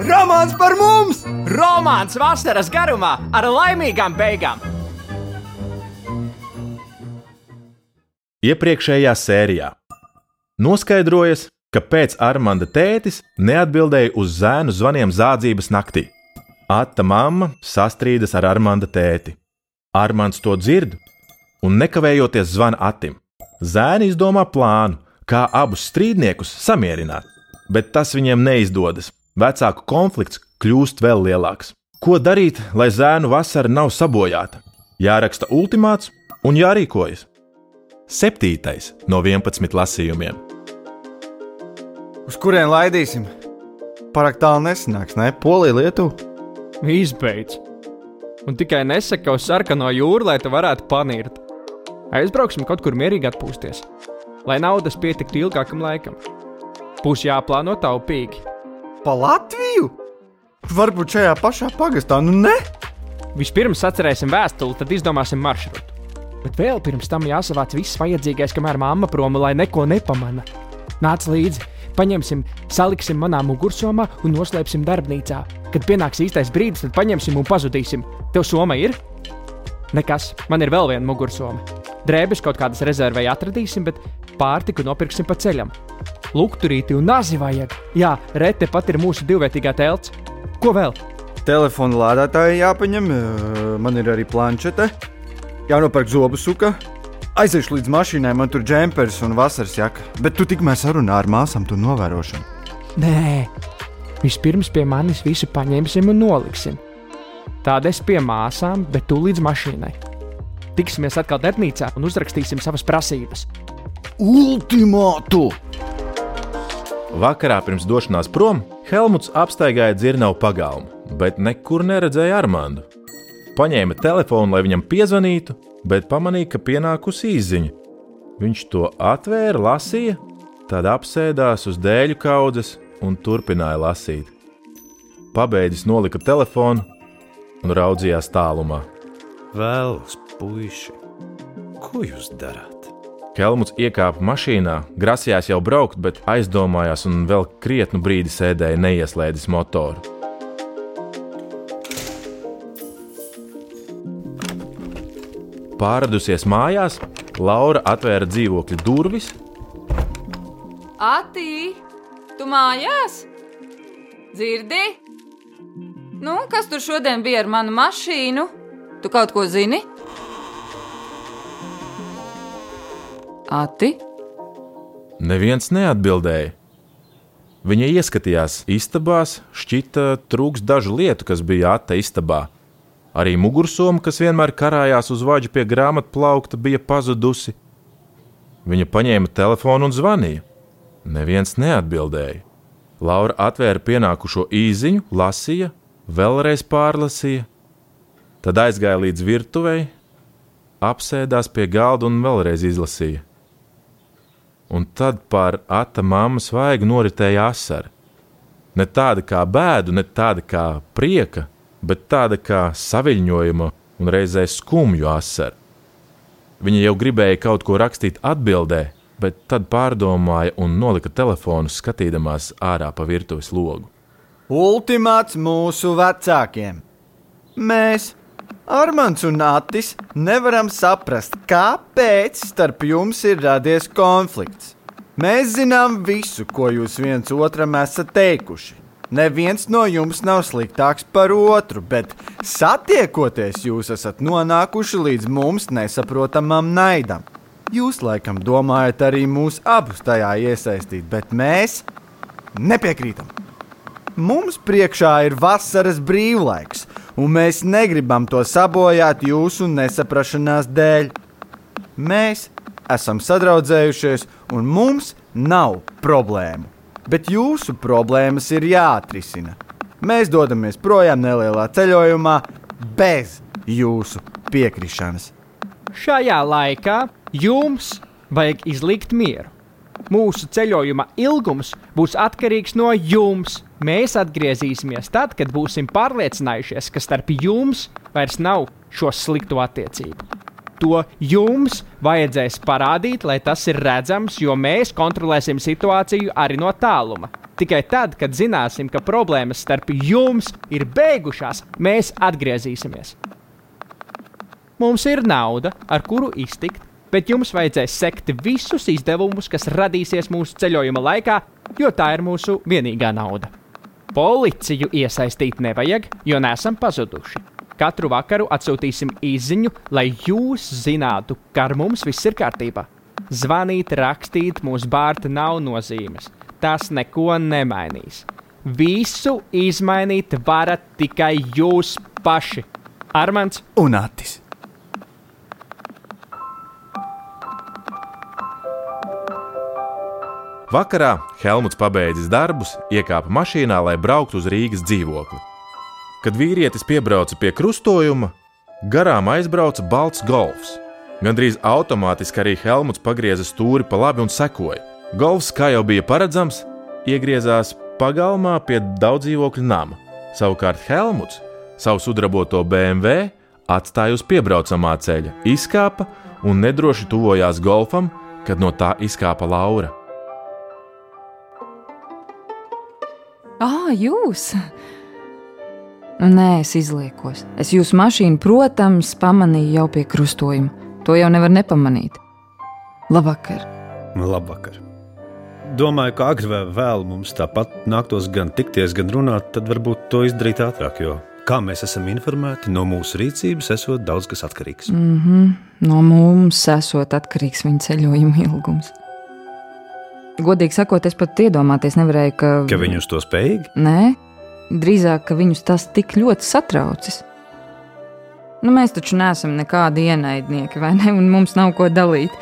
Romāns par mums! Romāns vasaras garumā ar laimīgām beigām! Iepriekšējā sērijā noskaidrojas, ka pēc Armanda tētis neatbildēja uz zēnu zvaniem zādzības naktī. Ata mamma sastrīdas ar Armanda tēti. Armands to dzird un nekavējoties zvana Atim. Zēni izdomā plānu, kā abus strīdniekus samierināt, bet tas viņiem neizdodas. Vecāku konflikts kļūst vēl lielāks. Ko darīt, lai zēnu vasara nav sabojāta? Jāraksta ultimāts un jārīkojas. Septītais no 11 lasījumiem. Uz kurien laidīsim? Parāk tālu nesanāks, ne? Polija, Lietuva. Izbeidz! Un tikai nesaka, ka uz sarkano jūru, lai tu varētu panirt. Aizbrauksim kaut kur mierīgi atpūsties, lai naudas pietiktu ilgākam laikam. Būs jāplāno taupīgi. Pa Latviju? Varbūt šajā pašā pagastā, nu ne? Vispirms atcerēsim vēstuli, tad izdomāsim maršrutu. Bet vēl pirms tam jāsavāc viss vajadzīgais, kamēr mamma prom, lai neko nepamana. Nāc līdzi, paņemsim, saliksim manā mugursomā un noslēpsim darbnīcā. Kad pienāks īstais brīdis, tad paņemsim un pazudīsim. Tev soma ir? Nekas, man ir vēl viena mugursoma. Drēbes kaut kādas rezervē atradīsim, bet pārtiku nopirksim pa ceļam. Lukturīti un nazi vajag. Jā, rete pat ir mūsu divvietīgā telts. Ko vēl? Telefona lādētāji jāpaņem, man ir arī planšete, jānopērk zobu suka. Aiziešu līdz mašīnai, man tur džempers un vasaras jaka, bet tu tikmēr sarunā ar māsām to novērošanu. Nē, vispirms pie manis visu paņemsim un noliksim. Tāda es pie māsām, bet tu līdz mašīnai. Tiksimies atkal darbnīcā un uzrakstīsim savas prasības. Ultimātu! Vakarā pirms došanās prom Helmuts apstaigāja dzirnavu pagalmu, bet nekur neredzēja Armandu. Paņēma telefonu, lai viņam piezvanītu, bet pamanīja, ka pienākusi īziņa. Viņš to atvēra, lasīja, tad apsēdās uz dēļu kaudzes un turpināja lasīt. Pabeidzis nolika telefonu un raudzījās tālumā. Vēlams, puiši, ko jūs darāt? Helmuts iekāpa mašīnā, grasījās jau braukt, bet aizdomājās un vēl krietnu brīdi sēdēja neieslēdzis motoru. Pārradusies mājās, Laura atvēra dzīvokļa durvis, Atī, tu mājās? Dzirdi? Nu, kas tur šodien bija ar manu mašīnu? Tu kaut ko zini? Ati, Neviens neatbildēja. Viņa ieskatījās istabās, šķita trūks dažu lietu, kas bija atta istabā. Arī mugursoma, kas vienmēr karājās uz vaģa pie grāmatu plaukta, bija pazudusi. Viņa paņēma telefonu un zvanīja. Neviens neatbildēja. Laura atvēra pienākušo īziņu, lasīja, vēlreiz pārlasīja, tad aizgāja līdz virtuvei, apsēdās pie galda un vēlreiz izlasīja un tad pār ata mammas vaigu noritēja asara. Ne tāda kā bēdu, ne tāda kā prieka, bet tāda kā saviņojuma un reizē skumju asara. Viņa jau gribēja kaut ko rakstīt atbildē, bet tad pārdomāja un nolika telefonu, skatīdamās ārā pa virtuves logu. Ultimāts mūsu vecākiem. Mēs, Armāns un Nātis, nevaram saprast, kāpēc starp jums ir radies konflikts. Mēs zinām visu, ko jūs viens otram esat teikuši. Neviens no jums nav sliktāks par otru, bet satiekoties, jūs esat nonākuši līdz mums nesaprotamam naidam. Jūs laikam domājat arī mūs abus tajā iesaistīt, bet mēs nepiekrītam. Mums priekšā ir vasaras brīvlaiks, un mēs negribam to sabojāt jūsu nesaprašanās dēļ. Mēs esam sadraudzējušies, un mums nav problēmu. Bet jūsu problēmas ir jāatrisina. Mēs dodamies projām nelielā ceļojumā, bez jūsu piekrišanas. Šajā laikā jums vajag izlikt mieru. Mūsu ceļojuma ilgums būs atkarīgs no jums. Mēs atgriezīsimies tad, kad būsim pārliecinājušies, ka starp jums vairs nav šo slikto attiecību. To jums vajadzēs parādīt, lai tas ir redzams, jo mēs kontrolēsim situāciju arī no tāluma. Tikai tad, kad zināsim, ka problēmas starp jums ir beigušās, mēs atgriezīsimies. Mums ir nauda, ar kuru iztikt, bet jums vajadzēs sekt visus izdevumus, kas radīsies mūsu ceļojuma laikā, jo tā ir mūsu vienīgā nauda. Policiju iesaistīt nevajag, jo neesam pazuduši. Katru vakaru atsūtīsim īsiņu, lai jūs zinātu, ka ar mums viss ir kārtībā. Zvanīt, rakstīt, mūsu bārta nav nozīmes. Tas neko nemainīs. Visu izmainīt varat tikai jūs paši. Armāns un Atis. Vakarā Helmuts pabeidzis darbus, iekāpa mašīnā, lai brauktu uz Rīgas dzīvokli. Kad vīrietis piebrauca pie krustojuma, garām aizbrauca balts golfs. Gandrīz automātiski arī Helmuts pagrieza stūri pa labi un sekoja. Golfs, kā jau bija paredzams, iegriezās pagalmā pie daudzdzīvokļu nama. Savukārt Helmuts savu sudraboto BMW atstāja uz piebraucamā ceļa, izkāpa un nedroši tuvojās golfam, kad no tā izkāpa Laura. Ah, jūs! Nu, nē, es izliekos. Es jūsu mašīnu, protams, pamanīju jau pie krustojuma. To jau nevar nepamanīt. Labvakar! Labvakar! Domāju, ka agri vai vēl mums tāpat nāktos gan tikties, gan runāt, tad varbūt to izdarīt ātrāk, jo, kā mēs esam informēti, no mūsu rīcības esot daudz kas atkarīgs. Mm -hmm. No mums esot atkarīgs viņa ceļojuma ilgums. Godīgi sakot, es pat iedomāties nevarēju, ka. Ka viņi uz to spējīgi? Nē, drīzāk, ka viņus tas tik ļoti satraucis. Nu, mēs taču neesam nekādi ienaidnieki, vai ne? Un mums nav ko dalīt.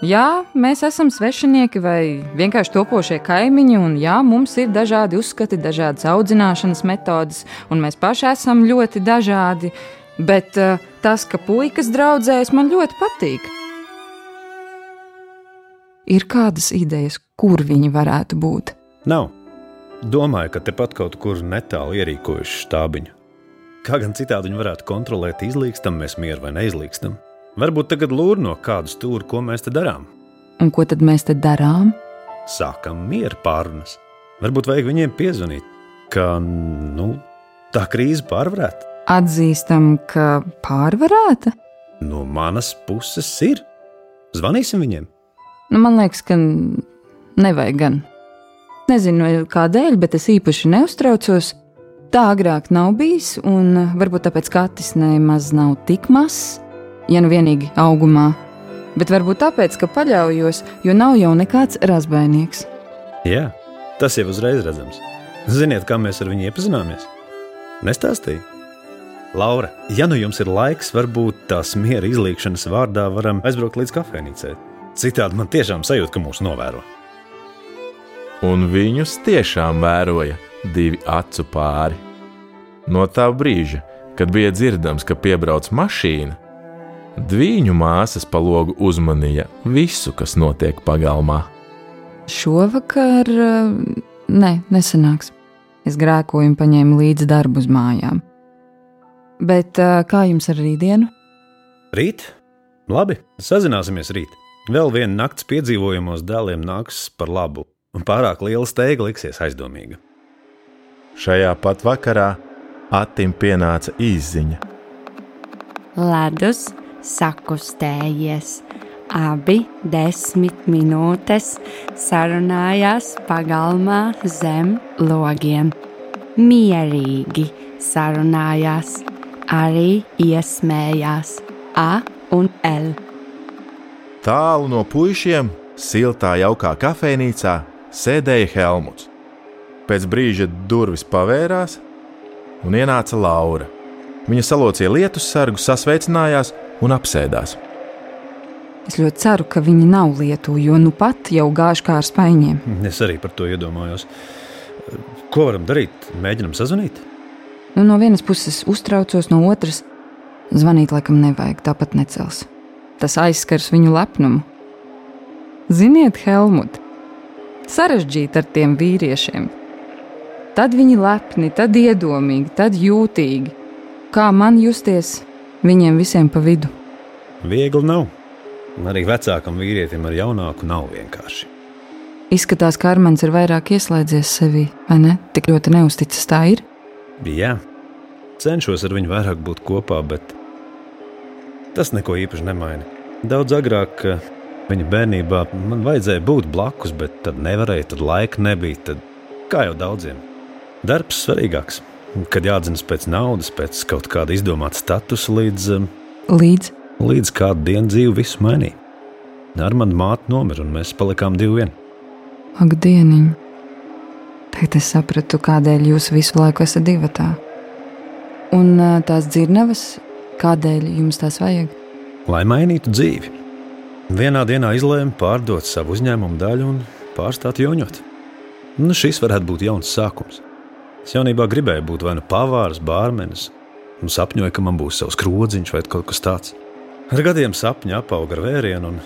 Jā, mēs esam svešinieki vai vienkārši topošie kaimiņi, un jā, mums ir dažādi uzskati, dažādas audzināšanas metodes, un mēs paši esam ļoti dažādi. Bet uh, tas, ka puikas draudzējas, man ļoti patīk ir kādas idejas, kur viņi varētu būt? Nav. Domāju, ka tepat kaut kur netālu ierīkojuši štābiņu. Kā gan citādi viņi varētu kontrolēt, izlīkstam mēs mieru vai neizlīkstam? Varbūt tagad lūr no kādas stūra, ko mēs te darām. Un ko tad mēs te darām? Sākam mieru pārunas. Varbūt vajag viņiem piezvanīt, ka nu, tā krīze pārvarēta. Atzīstam, ka pārvarēta? No manas puses ir. Zvanīsim viņiem. Nu, man liekas, ka nevajag gan. Nezinu, kādēļ, bet es īpaši neuztraucos. Tā agrāk nav bijis, un varbūt tāpēc Katis nemaz nav tik mazs, ja nu vienīgi augumā. Bet varbūt tāpēc, ka paļaujos, jo nav jau nekāds razbainieks. Jā, tas jau uzreiz redzams. Ziniet, kā mēs ar viņu iepazināmies? Nestāstīju. Laura, ja nu jums ir laiks, varbūt tās miera izlīkšanas vārdā varam aizbraukt līdz kafejnīcei. Citādi man tiešām sajūta, ka mūs novēro. Un viņus tiešām vēroja divi acu pāri. No tā brīža, kad bija dzirdams, ka piebrauc mašīna, Dviņu māsas pa logu uzmanīja visu, kas notiek pagalmā. Šovakar, ne, nesanāks. Es grēkoju un paņēmu līdzi darbu uz mājām. Bet kā jums ar rītdienu? Rīt? Labi, sazināsimies rīt. Vēl viena nakts piedzīvojumos dēliem nāks par labu, un pārāk liela steiga liksies aizdomīga. Šajā pat vakarā Atim pienāca īziņa. Ledus sakustējies. Abi desmit minūtes sarunājās pagalmā zem logiem. Mierīgi sarunājās, arī iesmējās A un L. Tālu no puišiem, siltā, jaukā kafejnīcā, sēdēja Helmuts. Pēc brīža durvis pavērās, un ienāca Laura. Viņa salocīja lietus sargu, sasveicinājās un apsēdās. Es ļoti ceru, ka viņi nav lietu, jo nu pat jau gāž kā ar spaiņiem. Es arī par to iedomājos. Ko varam darīt? Mēģinam sazvanīt. Nu, no vienas puses uztraucos, no otras Zvanīt laikam nevajag, tāpat necels. Tas aizskars viņu lepnumu. Ziniet, Helmut, sarežģīti ar tiem vīriešiem. Tad viņi lepni, tad iedomīgi, tad jūtīgi. Kā man justies viņiem visiem pa vidu? Viegli nav. Arī vecākam vīrietim ar jaunāku nav vienkārši. Izskatās, ka Armāns ir vairāk ieslēdzies sevī, vai ne? Tik ļoti neusticas tā ir. Jā, cenšos ar viņu vairāk būt kopā, bet tas neko īpaši nemaina. Daudz agrāk, eh, viņa bērnībā, man vajadzēja būt blakus, bet tad nevarēja, tad laika nebija. Tad, kā jau daudziem, darbs svarīgāks. Kad jāatzīst pēc naudas, pēc kaut kāda izdomāta statusa, līdz, eh, Līdz līdz kādu dienu dzīve visu mainīja. Ar mani māte nomira, un mēs palikām divi vieni. ak, dieniņ. Tagad es sapratu, kādēļ jūs visu laiku esat divi. Un ā, tās dzirnavas, kādēļ jums tās vajag? Lai mainītu dzīvi. Vienā dienā izlēma pārdot savu uzņēmumu daļu un pārstāt joņot. Nu, šis varētu būt jauns sākums. Es jaunībā gribēju būt vai nu pavārs, bārmenis, un sapņoju, ka man būs savs krodziņš vai kaut kas tāds. Ar gadiem sapņi apauga ar vērienu, un,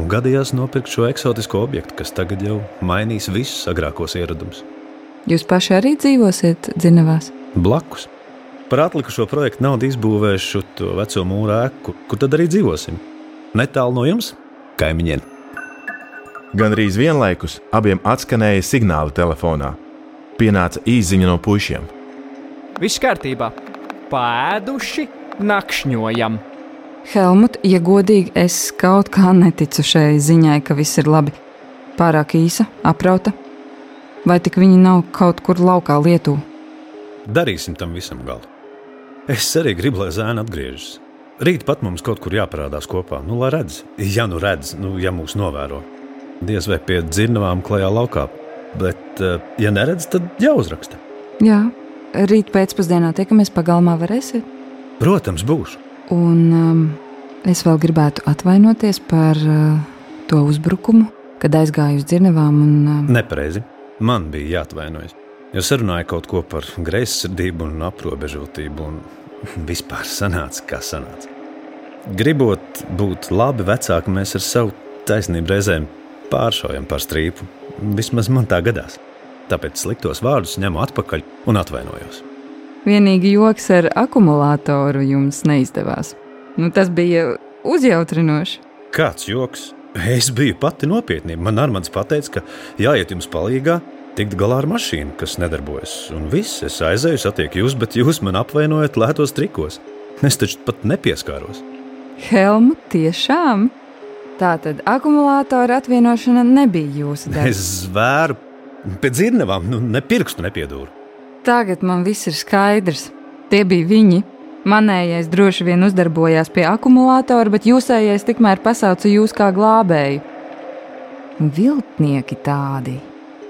un gadījās nopirkt šo eksotisko objektu, kas tagad jau mainīs visus agrākos ieradumus. Jūs paši arī dzīvosiet dzinavās? Blakus. Par atlikušo projektu naudu izbūvēšu to veco mūru ēku, kur tad arī dzīvosim. Netālu no jums, kaimiņiem. Gan arī vienlaikus abiem atskanēja signāli telefonā. Pienāca īsiņa no pušiem. Viss kārtībā. Pēduši, nakšņojam. Helmut, ja godīgi, es kaut kā neticu šai ziņai, ka viss ir labi. Pārāk īsa, aprauta. Vai tik viņi nav kaut kur laukā lietu? Darīsim tam visam galu. Es arī gribu, lai zēna atgriežas. Rīt pat mums kaut kur jāparādās kopā. Nu, lai redz, ja nu redz, nu, ja mūs novēro. Diez vai pie dzirnavām klajā laukā. Bet, eh, ja neredz, tad jāuzraksta. Jā, rīt pēcpusdienā tiekamies pagalmā, varēsiet. Protams, būšu. Un um, es vēl gribētu atvainoties par uh, to uzbrukumu, kad aizgāju uz dzirnavām. Un, uh, Nepareizi. Man bija jāatvainojas. Jo sarunāju kaut ko par greizsirdību un aprobežotību, un vispār sanāca, kā sanāca. Gribot būt labi vecāki, mēs ar savu taisnību reizēm pāršaujam par strīpu. Vismaz man tā gadās. Tāpēc sliktos vārdus ņemu atpakaļ un atvainojos. vienīgi joks ar akumulātoru jums neizdevās. Nu, tas bija uzjautrinoši. Kāds joks? Es biju pati nopietni. Man Armāns teica, ka jāiet jums palīdzīgā, tikt galā ar mašīnu, kas nedarbojas. Un viss, es aizēju, satieku jūs, bet jūs man apvainojat lētos trikos. Es taču pat nepieskāros. Helmut, tiešām! Tā tad akumulātora atvienošana nebija jūsu darbs. Es zvēru pēc dzirnavām, nu ne pirkstu nepiedūru. Tagad man viss ir skaidrs. Tie bija viņi. Manējais droši vien uzdarbojās pie akumulātora, bet jūsējais tikmēr pasauca jūs kā glābēju. Viltnieki tādi.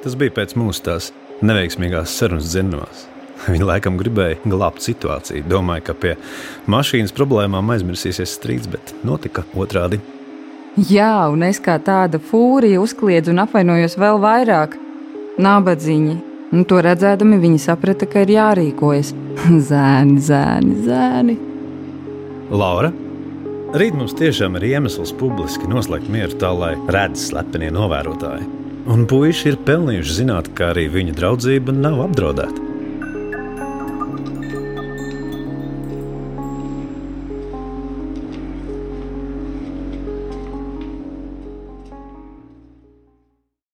Tas bija pēc mūsu tās neveiksmīgās sarunas dzirnavās. Viņi laikam gribēja glābt situāciju. Domāju, ka pie mašīnas problēmām aizmirsīsies strīds, bet notika otrādi. Jā, un es kā tāda fūrija uzkliedzu un apvainojos vēl vairāk. Nabadzīņi. Un to redzēdami viņi saprata, ka ir jārīkojas. Zēni, zēni, zēni. Laura, rīt mums tiešām ir iemesls publiski noslēgt mieru tā, lai redz slepenie novērotāji. Un puiši ir pelnījuši zināt, ka arī viņu draudzība nav apdraudēta.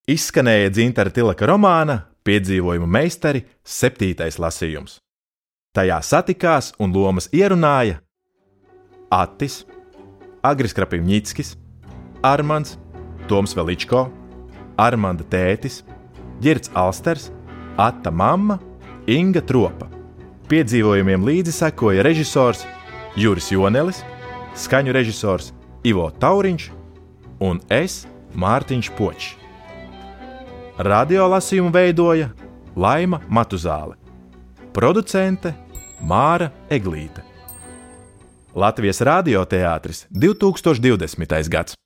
Izskanēja dzintara Tilaka romāna Piedzīvojumu meistari septītais lasījums. Tajā satikās un lomas ierunāja Attis, Agris Krapivņickis, Armands, Toms Veličko, Armanda tētis, Girts Alsters, Atta mamma, Inga Tropa. Piedzīvojumiem līdzi sekoja režisors Juris Jonelis, skaņu režisors Ivo Tauriņš un es Mārtiņš Počs. Radio lasījumu veidoja Laima Matuzāle, producente Māra Eglīte. Latvijas radioteātris 2020. gads.